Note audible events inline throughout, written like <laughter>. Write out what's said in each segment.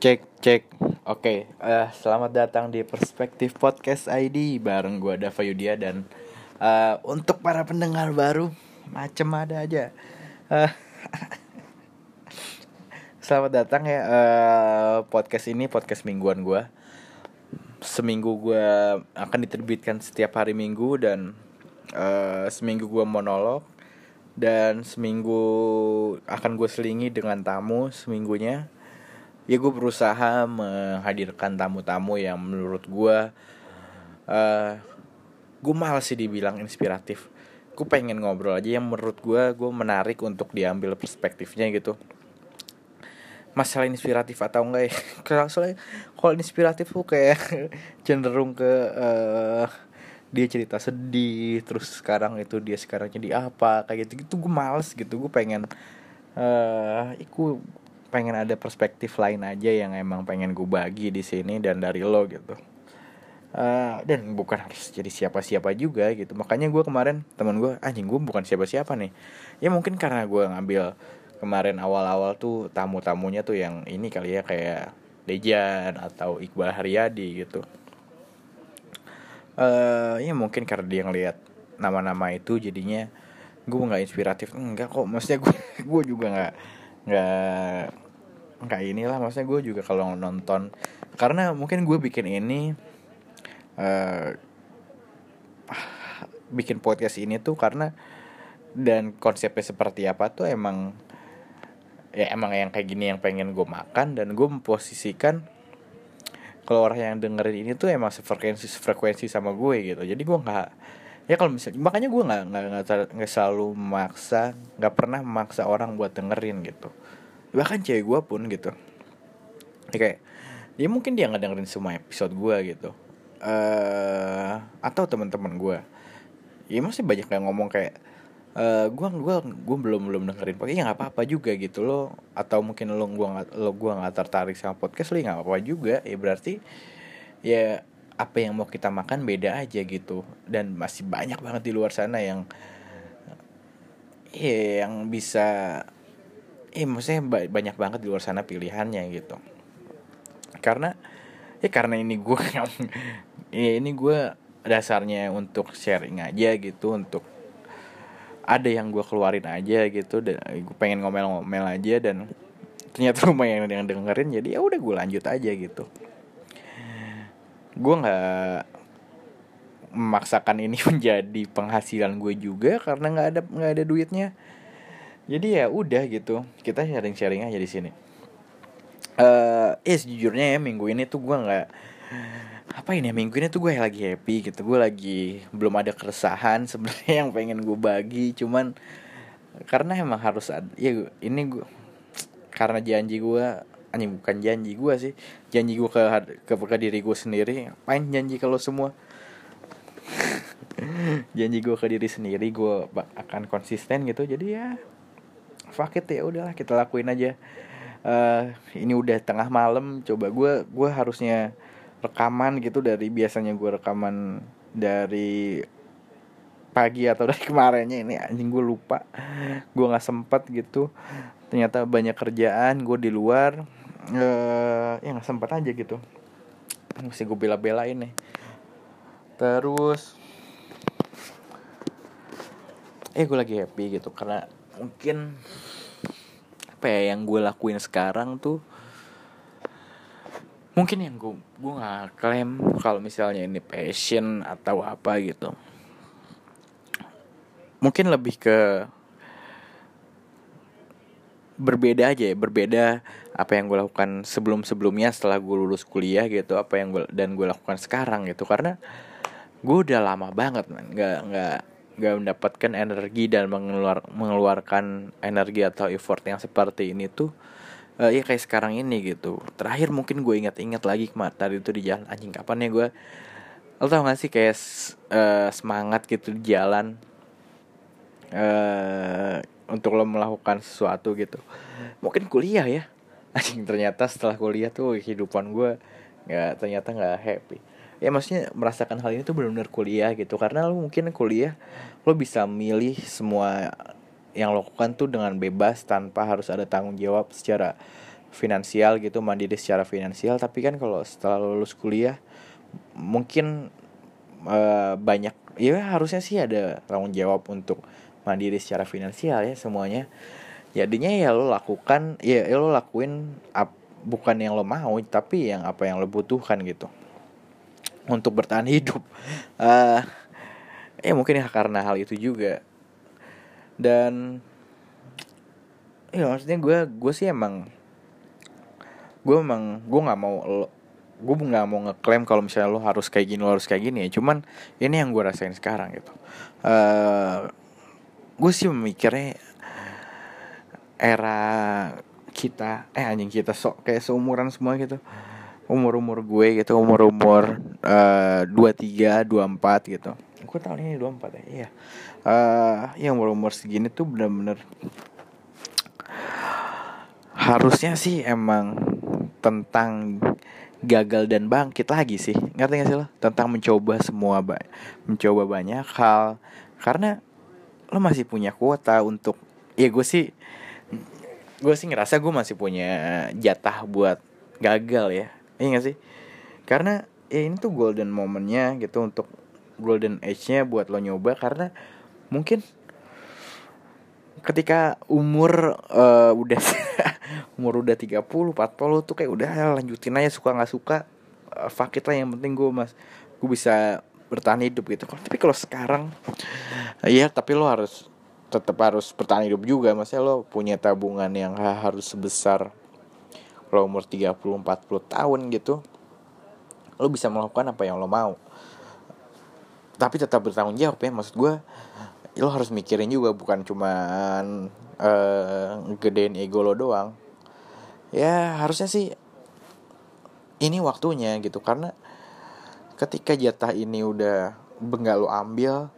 Cek cek. Oke, eh, selamat datang di Perspektif Podcast ID bareng gua Dava Yudia dan eh, untuk para pendengar baru macem ada aja. Eh, <laughs> selamat datang ya eh, podcast ini podcast mingguan gua. Seminggu gua akan diterbitkan setiap hari Minggu dan eh, seminggu gua monolog dan seminggu akan gue selingi dengan tamu seminggunya ya gue berusaha menghadirkan tamu-tamu yang menurut gue uh, gue malas sih dibilang inspiratif. Gue pengen ngobrol aja yang menurut gue gue menarik untuk diambil perspektifnya gitu. Masalah inspiratif atau enggak ya? <laughs> Kalau soalnya kalau inspiratif tuh kayak <laughs> cenderung ke uh, dia cerita sedih terus sekarang itu dia sekarang jadi apa kayak gitu gitu gue males gitu. Gue pengen uh, iku pengen ada perspektif lain aja yang emang pengen gue bagi di sini dan dari lo gitu. Uh, dan bukan harus jadi siapa-siapa juga gitu. Makanya gue kemarin teman gue anjing gue bukan siapa-siapa nih. Ya mungkin karena gue ngambil kemarin awal-awal tuh tamu-tamunya tuh yang ini kali ya kayak Dejan atau Iqbal Haryadi gitu. Uh, ya mungkin karena dia ngelihat nama-nama itu jadinya gue nggak inspiratif. Enggak kok maksudnya gue <laughs> gue juga nggak nggak nggak inilah. Maksudnya gue juga kalau nonton karena mungkin gue bikin ini uh, bikin podcast ini tuh karena dan konsepnya seperti apa tuh emang ya emang yang kayak gini yang pengen gue makan dan gue memposisikan kalau orang yang dengerin ini tuh emang sefrekuensi frekuensi sama gue gitu. Jadi gue nggak ya kalau misalnya makanya gue nggak nggak selalu memaksa nggak pernah memaksa orang buat dengerin gitu. Bahkan cewek gue pun gitu. Ya kayak ya mungkin dia nggak dengerin semua episode gue gitu. Uh, atau teman-teman gue ya masih banyak yang ngomong kayak uh, gua gua gua belum belum dengerin podcast. Ya nggak apa-apa juga gitu loh. Atau mungkin lo gua nggak lo gua nggak tertarik sama podcast lo ya nggak apa-apa juga. Ya berarti ya apa yang mau kita makan beda aja gitu. Dan masih banyak banget di luar sana yang ya yang bisa eh maksudnya banyak banget di luar sana pilihannya gitu. Karena ya karena ini gue <laughs> ya ini gue dasarnya untuk sharing aja gitu untuk ada yang gue keluarin aja gitu dan gue pengen ngomel-ngomel aja dan ternyata <laughs> lumayan yang dengerin jadi ya udah gue lanjut aja gitu gue nggak memaksakan ini <laughs> menjadi penghasilan gue juga karena nggak ada nggak ada duitnya. Jadi ya udah gitu kita sharing sharing aja di sini. Uh, eh sejujurnya ya minggu ini tuh gue nggak apa ini ya minggu ini tuh gue lagi happy gitu. Gue lagi belum ada keresahan <laughs> sebenarnya yang pengen gue bagi cuman karena emang harus ada ya ini gue karena janji gue ini bukan janji gue sih. Janji gue ke ke, ke diri gue sendiri. Main janji kalau semua. <laughs> Janji gue ke diri sendiri gue akan konsisten gitu. Jadi ya fuck it ya udahlah kita lakuin aja. Uh, ini udah tengah malam coba gue gue harusnya rekaman gitu dari biasanya gue rekaman dari pagi atau <laughs> dari kemarinnya. Ini anjing gue lupa. Gue nggak sempet gitu. Ternyata banyak kerjaan gue di luar uh, ya nggak sempet aja gitu. Mesti gue bela-belain nih. Terus eh gue lagi happy gitu karena mungkin apa ya yang gue lakuin sekarang tuh mungkin yang gue gue nggak klaim kalau misalnya ini passion atau apa gitu. Mungkin lebih ke berbeda aja ya berbeda apa yang gue lakukan sebelum sebelumnya setelah gue lulus kuliah gitu apa yang gue dan gue lakukan sekarang gitu. Karena gue udah lama banget man nggak nggak nggak mendapatkan energi dan mengeluar mengeluarkan energi atau effort yang seperti ini tuh uh, ya kayak sekarang ini gitu. Terakhir mungkin gue ingat-ingat lagi kemarin tadi itu di jalan anjing kapan ya gue lo tau gak sih kayak uh, semangat gitu di jalan uh, untuk lo melakukan sesuatu gitu. Mungkin kuliah ya. <laughs> Anjing ternyata setelah kuliah tuh kehidupan gue nggak ternyata nggak happy. Ya maksudnya merasakan hal ini tuh benar-benar kuliah gitu. Karena lo mungkin kuliah lo bisa milih semua yang lo lakukan tuh dengan bebas tanpa harus ada tanggung jawab secara finansial gitu mandiri secara finansial. Tapi kan kalau setelah lulus kuliah mungkin uh, banyak ya harusnya sih ada tanggung jawab untuk mandiri secara finansial ya semuanya. Jadinya ya lo lakukan ya, ya lo lakuin ap, bukan yang lo mau tapi yang apa yang lo butuhkan gitu. Untuk bertahan hidup. Uh, <laughs> ya mungkin ya karena hal itu juga. Dan ya maksudnya gue gue sih emang gue emang gue nggak mau lo gue nggak mau ngeklaim kalau misalnya lo harus kayak gini lo harus kayak gini ya. Cuman ini yang gue rasain sekarang gitu. Eh, gue sih memikirnya era kita eh anjing kita sok kayak seumuran semua gitu. Umur umur gue gitu umur umur eh, dua tiga dua empat gitu. Gue tahun ini dua empat ya iya. Uh, ya umur umur segini tuh bener bener harusnya sih emang tentang gagal dan bangkit lagi sih. Ngerti gak sih lo? Tentang mencoba semua ba mencoba banyak hal. Karena lo masih punya kuota untuk ya gue sih gue sih ngerasa gue masih punya jatah buat gagal ya. Iya gak sih? Karena ya ini tuh golden momennya gitu untuk golden age-nya buat lo nyoba. Karena mungkin ketika umur uh, udah <laughs> umur udah 30 40 tuh kayak udah lanjutin aja suka nggak suka uh, fuck it lah yang penting gue mas gue bisa bertahan hidup gitu. Tapi kalau sekarang iya tapi lo harus tetap harus bertahan hidup juga. Maksudnya lo punya tabungan yang harus sebesar kalau umur 30 40 tahun gitu lo bisa melakukan apa yang lo mau. Tapi tetap bertanggung jawab ya. Maksud gue lo harus mikirin juga bukan cuman uh, gedein ego lo doang. Ya harusnya sih ini waktunya gitu. Karena ketika jatah ini udah benggak lo ambil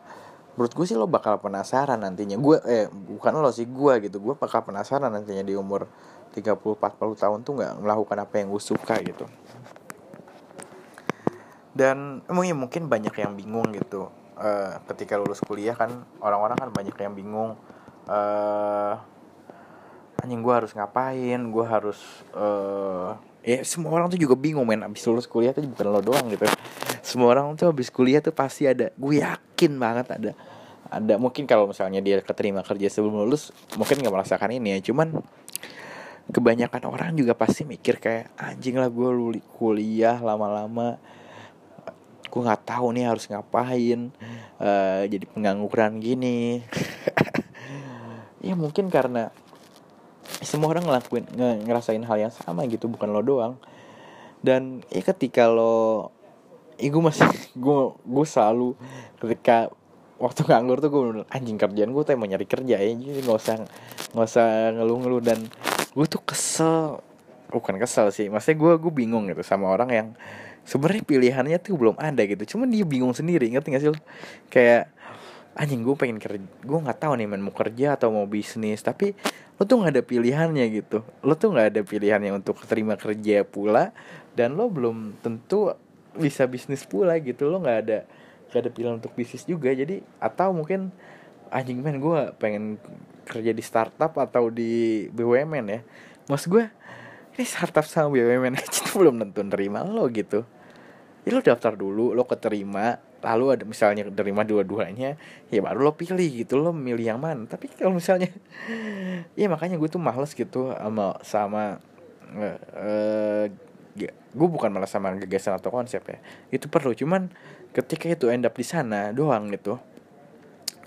menurut gue sih lo bakal penasaran nantinya. Gue eh bukan lo sih gue gitu. Gue bakal penasaran nantinya di umur 30 40 tahun tuh nggak melakukan apa yang gue suka gitu. Dan emang ya mungkin banyak yang bingung gitu. Uh, ketika lulus kuliah kan orang-orang kan banyak yang bingung. Uh, anjing gue harus ngapain? Gue harus uh, ya semua orang tuh juga bingung men. Abis lulus kuliah tuh bukan lo doang gitu semua orang tuh abis kuliah tuh pasti ada. Gue yakin banget ada. Ada mungkin kalau misalnya dia keterima kerja sebelum lulus mungkin nggak merasakan ini ya. Cuman kebanyakan orang juga pasti mikir kayak anjing lah gue kuliah lama-lama. Gue nggak tahu nih harus ngapain uh, jadi pengangguran gini. <laughs> Ya mungkin karena semua orang ngelakuin ngerasain hal yang sama gitu bukan lo doang. Dan ya ketika lo ya gue masih gue gue selalu ketika waktu nganggur tuh gue anjing kerjaan gue tuh mau nyari kerja ya jadi nggak usah nggak usah ngeluh-ngeluh. Dan gue tuh kesel. Bukan kesel sih maksudnya gue gue bingung gitu sama orang yang sebenarnya pilihannya tuh belum ada gitu. Cuman dia bingung sendiri ngerti gak sih lo? Kayak anjing gue pengen kerja gue nggak tahu nih mau kerja atau mau bisnis tapi lo tuh nggak ada pilihannya gitu. Lo tuh nggak ada pilihannya untuk terima kerja pula dan lo belum tentu bisa bisnis pula gitu. Lo nggak ada nggak ada pilihan untuk bisnis juga. Jadi atau mungkin anjing man gue pengen kerja di startup atau di BUMN ya. Mas gue ini startup sama BUMN <laughs> aja belum tentu nerima lo gitu. Ya lo daftar dulu lo keterima lalu ada misalnya terima dua-duanya ya baru lo pilih gitu lo milih yang mana. Tapi kalau misalnya <laughs> ya makanya gue tuh males gitu sama sama uh, uh, gue bukan malah sama gagasan atau konsep ya. Itu perlu cuman ketika itu end up di sana doang gitu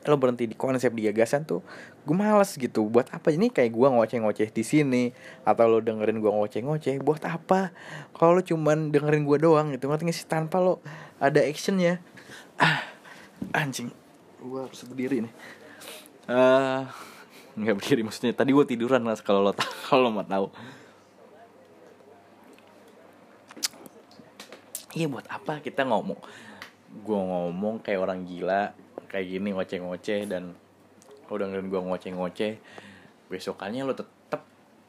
lo berhenti di konsep di gagasan tuh gue males gitu. Buat apa? Ini kayak gue ngoceh-ngoceh di sini atau lo dengerin gue ngoceh-ngoceh buat apa? Kalau lo cuman dengerin gue doang gitu ngerti sih? Tanpa lo ada actionnya. Ah anjing. Gue harus berdiri nih. Uh, nggak berdiri maksudnya tadi gue tiduran lah kalau lo <laughs> kalau lo mau tahu iya buat apa kita ngomong? Gue ngomong kayak orang gila kayak gini ngoceh-ngoceh dan lo dengerin gue ngoceh-ngoceh besokannya lo tetep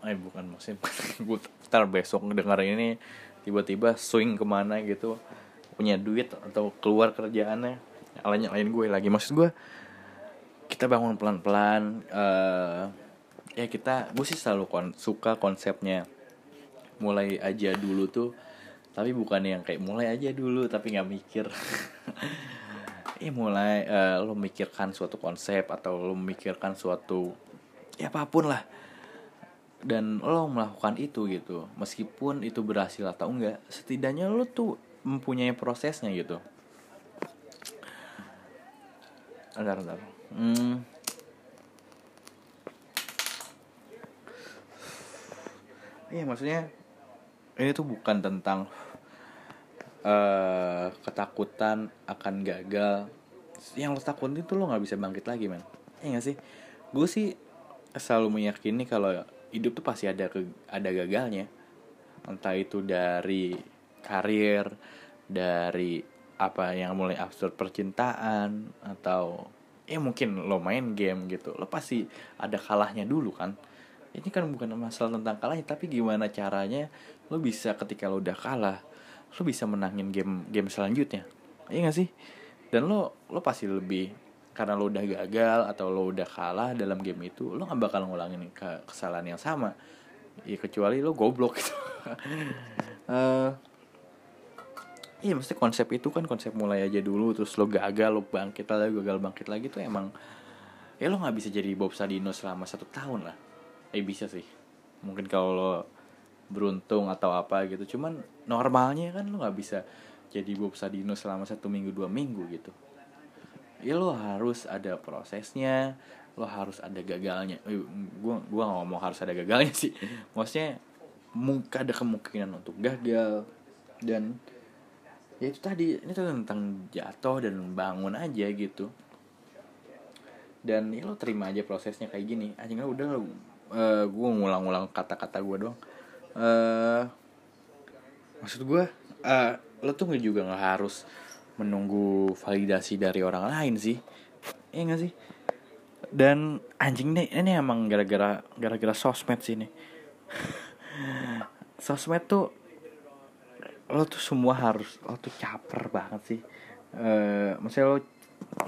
eh bukan maksudnya <laughs> gue ntar besok ngedenger ini tiba-tiba swing ke mana gitu punya duit atau keluar kerjaannya lain lain gue lagi. Maksud gue kita bangun pelan-pelan uh, ya kita gue sih selalu kon suka konsepnya. Mulai aja dulu tuh tapi bukan yang kayak mulai aja dulu tapi nggak mikir <laughs> eh mulai uh, lo mikirkan suatu konsep atau lo memikirkan suatu ya apa pun lah dan lo melakukan itu gitu meskipun itu berhasil atau enggak setidaknya lo tuh mempunyai prosesnya gitu Bentar, bentar. Hmm. Iya maksudnya ini tuh bukan tentang uh, ketakutan akan gagal. Yang lo takutin itu lo nggak bisa bangkit lagi man. Iya gak sih? Gue sih selalu meyakini kalau hidup tuh pasti ada ke ada gagalnya. Entah itu dari karir, dari apa yang mulai absurd percintaan atau ya mungkin lo main game gitu lo pasti ada kalahnya dulu kan ini kan bukan masalah tentang kalahnya tapi gimana caranya lo bisa ketika lo udah kalah lo bisa menangin game game selanjutnya. Iya gak sih? Dan lo lo pasti lebih karena lo udah gagal atau lo udah kalah dalam game itu lo gak bakal ngulangin ke kesalahan yang sama. Ya kecuali lo goblok gitu. Uh, <laughs> iya mesti konsep itu kan konsep mulai aja dulu terus lo gagal lo bangkit lagi gagal bangkit lagi tuh emang ya lo nggak bisa jadi Bob Sadino selama satu tahun lah. Eh bisa sih. Mungkin kalau lo beruntung atau apa gitu. Cuman normalnya kan lo nggak bisa jadi Bob Sadino selama satu minggu dua minggu gitu. Ya lo harus ada prosesnya lo harus ada gagalnya. Eh, gua gua ngomong harus ada gagalnya sih. Maksudnya mungkin ada kemungkinan untuk gagal. Dan ya itu tadi ini tuh tentang jatuh dan bangun aja gitu. Dan ya lo terima aja prosesnya kayak gini. Lo udah uh, eh, gue ngulang-ngulang kata-kata gue doang uh, maksud gue uh, lo tuh juga nggak harus menunggu validasi dari orang lain sih. Iya gak sih? Dan anjing nih ini emang gara-gara gara-gara sosmed sih nih. <laughs> Sosmed tuh lo tuh semua harus lo tuh caper banget sih. Uh, maksudnya lo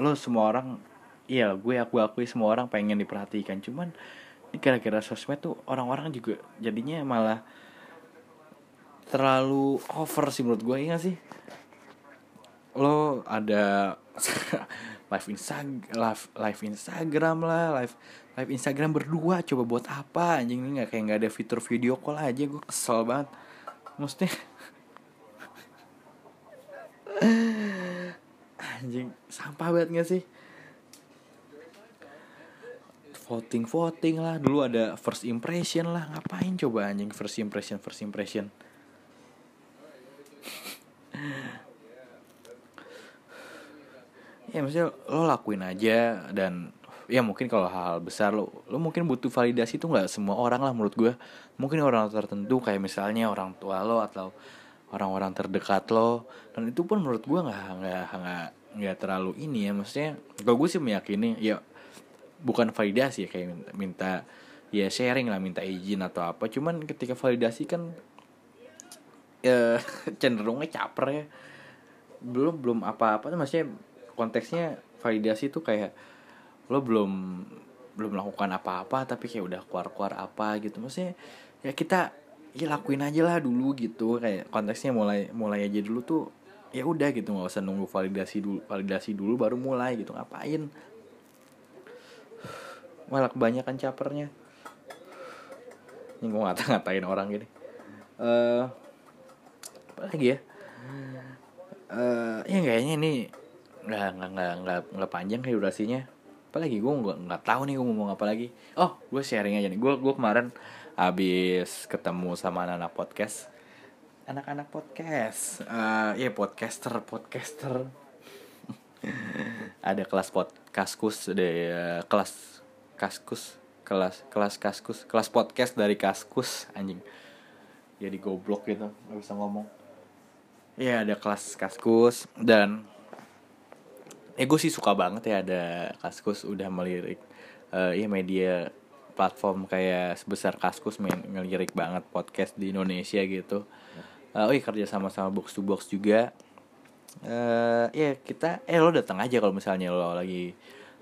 lo semua orang iya gue aku akui semua orang pengen diperhatikan. Cuman kira-kira sosmed tuh orang-orang juga jadinya malah terlalu over sih menurut gue gak sih? Lo ada <laughs> live instagram live live instagram lah live live instagram berdua coba buat apa? Anjing ini nggak kayak nggak ada fitur video call aja gue kesel banget. Maksudnya <laughs> anjing sampah banget gak sih voting voting lah. Dulu ada first impression lah. Ngapain coba anjing first impression first impression? <laughs> Ya maksudnya lo lakuin aja dan ya mungkin kalau hal-hal besar lo lo mungkin butuh validasi tuh nggak semua orang lah menurut gue mungkin orang tertentu kayak misalnya orang tua lo atau orang-orang terdekat lo. Dan itu pun menurut gue nggak nggak nggak nggak terlalu ini ya. Maksudnya kalau gue sih meyakini ya bukan validasi ya kayak minta, minta ya sharing lah minta izin atau apa. Cuman ketika validasi kan ya <laughs> cenderungnya caper ya. Belum belum apa-apa tuh maksudnya konteksnya validasi tuh kayak lo belum belum melakukan apa-apa tapi kayak udah keluar-keluar apa gitu. Maksudnya ya kita ya lakuin aja lah dulu gitu. Kayak konteksnya mulai mulai aja dulu tuh ya udah gitu nggak usah nunggu validasi dulu validasi dulu baru mulai gitu. Ngapain malah kebanyakan capernya. Ini gue ngata-ngatain orang gini. Uh, apa lagi ya? Uh, ya kayaknya ini nggak nggak nggak nggak nggak panjang kayak durasinya. Apalagi gue nggak nggak tahu nih gue ngomong apa lagi. Oh gue sharing aja nih. Gue gue kemarin habis ketemu sama anak-anak podcast. Anak-anak podcast. Uh, ya yeah, podcaster podcaster. <laughs> Ada kelas podcaskus ada uh, kelas kaskus kelas kelas kaskus kelas podcast dari kaskus anjing jadi goblok gitu nggak bisa ngomong ya ada kelas kaskus dan eh gue sih suka banget ya ada kaskus udah melirik uh, ya media platform kayak sebesar Kaskus main ngelirik banget podcast di Indonesia gitu. Uh, oh iya kerja sama sama box to box juga. Uh, ya kita eh lo datang aja kalau misalnya lo lagi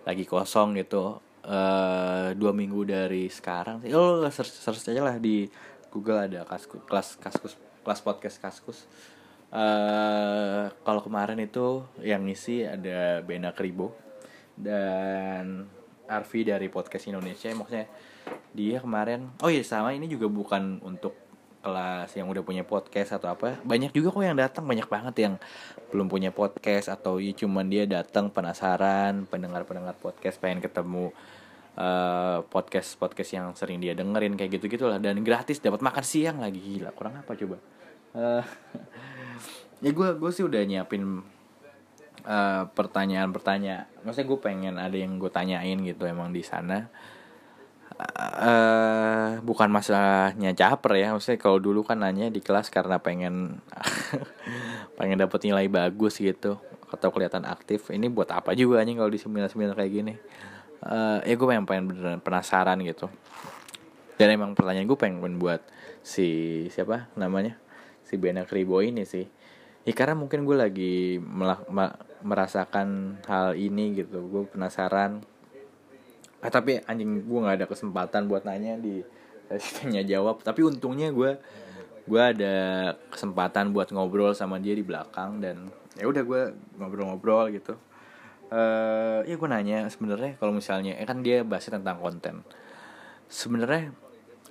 lagi kosong gitu. Uh, dua minggu dari sekarang sih. Lo search, search aja lah di Google ada kaskus kelas kaskus kelas podcast kaskus. Uh, kalau kemarin itu yang ngisi ada Bena Kribo dan Arfi dari podcast Indonesia. Maksudnya dia kemarin oh iya sama ini juga bukan untuk kelas yang udah punya podcast atau apa banyak juga kok yang datang banyak banget yang belum punya podcast atau ya cuman dia datang penasaran pendengar pendengar podcast pengen ketemu uh, podcast podcast yang sering dia dengerin kayak gitu gitulah dan gratis dapat makan siang lagi. Gila kurang apa coba? Uh, <laughs> ya gue gue sih udah nyiapin uh, pertanyaan-pertanyaan. Maksudnya gue pengen ada yang gue tanyain gitu emang di sana uh, bukan masalahnya caper ya. Maksudnya kalau dulu kan nanya di kelas karena pengen <laughs> pengen dapet nilai bagus gitu. Atau kelihatan aktif. Ini buat apa juga nih kalau di seminar seminar kayak gini? Uh, ya gue pengen pengen beneran penasaran gitu. Dan emang pertanyaan gue pengen buat si siapa namanya? Si Bena Kribo ini sih. Ya karena mungkin gue lagi melak, merasakan hal ini gitu. Gue penasaran ah, tapi anjing gue nggak ada kesempatan buat nanya di <laughs> sesi tanya jawab. Tapi untungnya gue gue ada kesempatan buat ngobrol sama dia di belakang dan ya udah gue ngobrol-ngobrol gitu. Uh, ya gue nanya sebenarnya kalau misalnya eh kan dia bahas tentang konten. Sebenarnya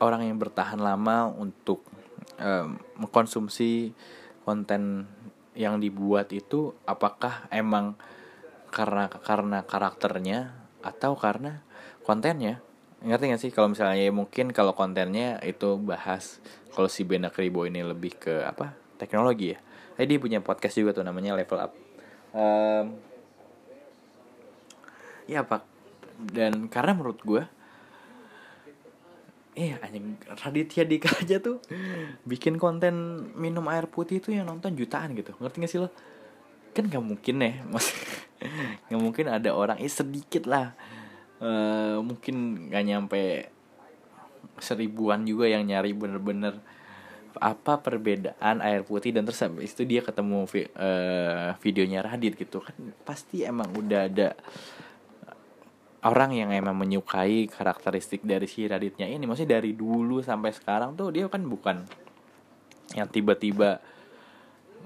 orang yang bertahan lama untuk um, mengkonsumsi konten yang dibuat itu apakah emang karena karena karakternya atau karena kontennya. Ngerti gak sih? Kalau misalnya ya mungkin kalau kontennya itu bahas kalau si Bena Kribo ini lebih ke apa teknologi ya. Eh, dia punya podcast juga tuh namanya Level Up. Um, ya pak. Dan karena menurut gue Iya anjing Raditya Dika <laughs> aja tuh bikin konten minum air putih itu yang nonton jutaan gitu. Ngerti gak sih lo? Kan gak mungkin ya mas. <laughs> Gak mungkin ada orang eh sedikit lah uh, mungkin gak nyampe seribuan juga yang nyari bener-bener apa perbedaan air putih dan terus itu dia ketemu vi uh, videonya Radit gitu. Kan pasti emang udah ada orang yang emang menyukai karakteristik dari si Raditnya ini. Maksudnya dari dulu sampai sekarang tuh dia kan bukan yang tiba-tiba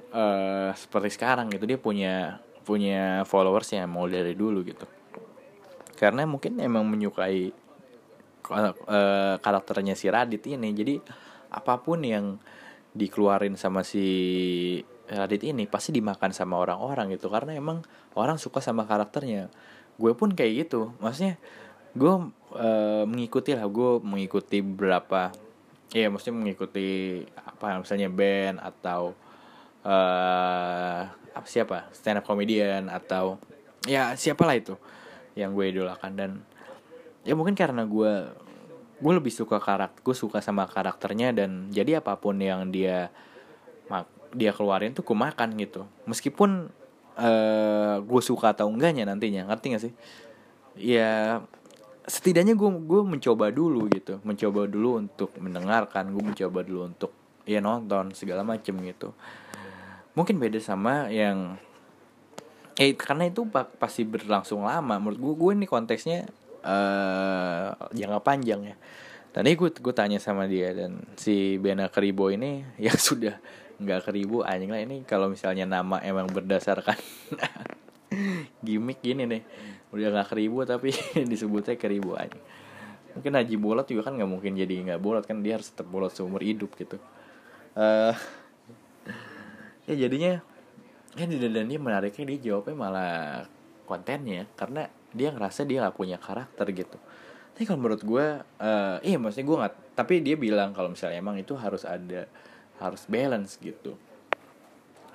uh, seperti sekarang gitu. Dia punya punya followers yang mau dari dulu gitu karena mungkin emang menyukai uh, karakternya si Radit ini. Jadi apa pun yang dikeluarin sama si Radit ini pasti dimakan sama orang-orang gitu. Karena emang orang suka sama karakternya. Gue pun kayak gitu. Maksudnya gue uh, mengikuti lah. Gue mengikuti berapa ya maksudnya mengikuti apa misalnya band atau uh, apa siapa? Stand up comedian atau ya siapalah itu yang gue idolakan. Dan ya mungkin karena gue gue lebih suka karakter gue suka sama karakternya dan jadi apa pun yang dia dia keluarin tuh gue makan gitu. Meskipun uh, gue suka atau enggaknya nantinya ngerti gak sih? Ya setidaknya gue gue mencoba dulu gitu. Mencoba dulu untuk mendengarkan gue mencoba dulu untuk ya nonton segala macem gitu. Mungkin beda sama yang eh karena itu pasti berlangsung lama. Menurut gue gue ini konteksnya uh, jangka panjang ya. Tadi gue gue tanya sama dia dan si Bena Keribo ini <laughs> yang sudah nggak keribu anjing lah ini kalau misalnya nama emang berdasarkan <laughs> gimmick gini nih udah nggak keribu tapi <laughs> disebutnya keribu anjing. Mungkin Haji Bolot juga kan nggak mungkin jadi nggak bolot kan dia harus tetap bolot seumur hidup gitu. Uh, ya jadinya ya dan dia menariknya dia jawabnya malah kontennya karena dia ngerasa dia nggak punya karakter gitu. Tapi kalau menurut gue uh, iya maksudnya gue nggak tapi dia bilang kalau misalnya emang itu harus ada harus balance gitu.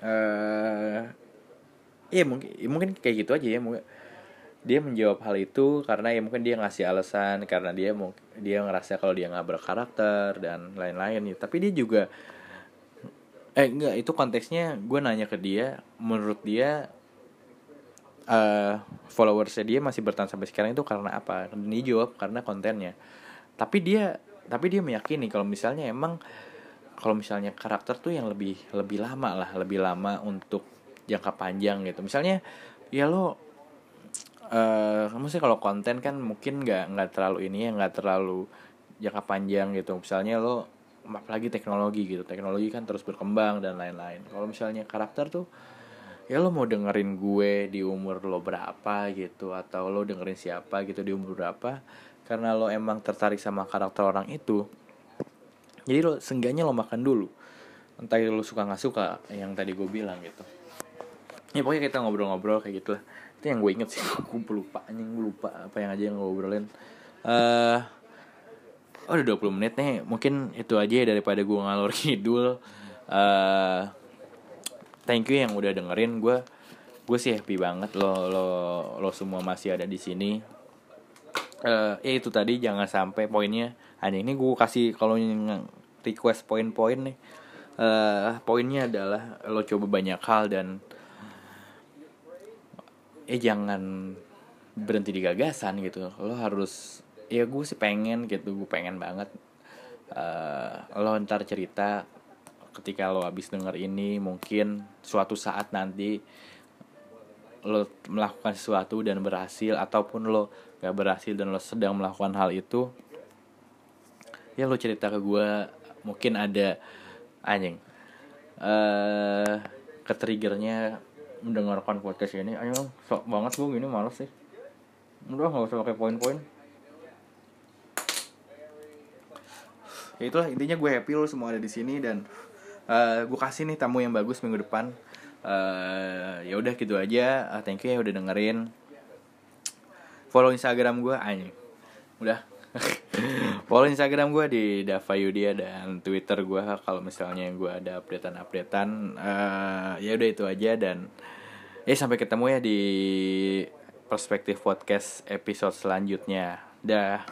Uh, ya mungkin mungkin kayak gitu aja ya mungkin dia menjawab hal itu karena ya mungkin dia ngasih alasan karena dia dia ngerasa kalau dia nggak berkarakter dan lain-lain ya. Tapi dia juga eh enggak itu konteksnya gue nanya ke dia menurut dia uh, followersnya dia masih bertahan sampai sekarang itu karena apa? Dia jawab karena kontennya. Tapi dia tapi dia meyakini kalau misalnya emang kalau misalnya karakter tuh yang lebih lebih lama lah lebih lama untuk jangka panjang gitu. Misalnya ya lo uh, maksudnya kalau konten kan mungkin nggak nggak terlalu ini ya nggak terlalu jangka panjang gitu. Misalnya lo apalagi teknologi gitu. Teknologi kan terus berkembang dan lain-lain. Kalau misalnya karakter tuh ya lo mau dengerin gue di umur lo berapa gitu atau lo dengerin siapa gitu di umur berapa karena lo emang tertarik sama karakter orang itu jadi lo seenggaknya lo makan dulu. Entah lo suka nggak suka yang tadi gue bilang gitu. Ya pokoknya kita ngobrol-ngobrol kayak gitu lah itu yang gue inget sih <laughs> gue lupa anjing gue lupa apa yang aja yang gue ngobrolin eh uh, oh udah 20 menit nih. Mungkin itu aja ya daripada gue ngalor <laughs> kidul. Uh, thank you yang udah dengerin. Gue gue sih happy banget lo lo lo semua masih ada di sini. Uh, ya itu tadi jangan sampai poinnya. Hanya ini gue kasih kalau request poin-poin nih. Uh, poinnya adalah lo coba banyak hal dan eh jangan berhenti di gagasan gitu. Lo harus ya gue sih pengen gitu gue pengen banget uh, lo ntar cerita ketika lo habis denger ini mungkin suatu saat nanti lo melakukan sesuatu dan berhasil ataupun lo gak berhasil dan lo sedang melakukan hal itu ya lo cerita ke gue mungkin ada anjing uh, ketriggernya mendengarkan podcast ini. Ayo sok banget gue gini males sih. Udah nggak usah pakai poin-poin ya itulah intinya gue happy lo semua ada di sini dan uh, gue kasih nih tamu yang bagus minggu depan. Uh, ya udah gitu aja. Uh, thank you ya udah dengerin. Follow instagram gue aja udah. <laughs> Follow instagram gue di Dava Yudia dan twitter gue kalau misalnya gue ada updatean updatean uh, ya udah itu aja dan ya sampai ketemu ya di perspektif podcast episode selanjutnya. Dah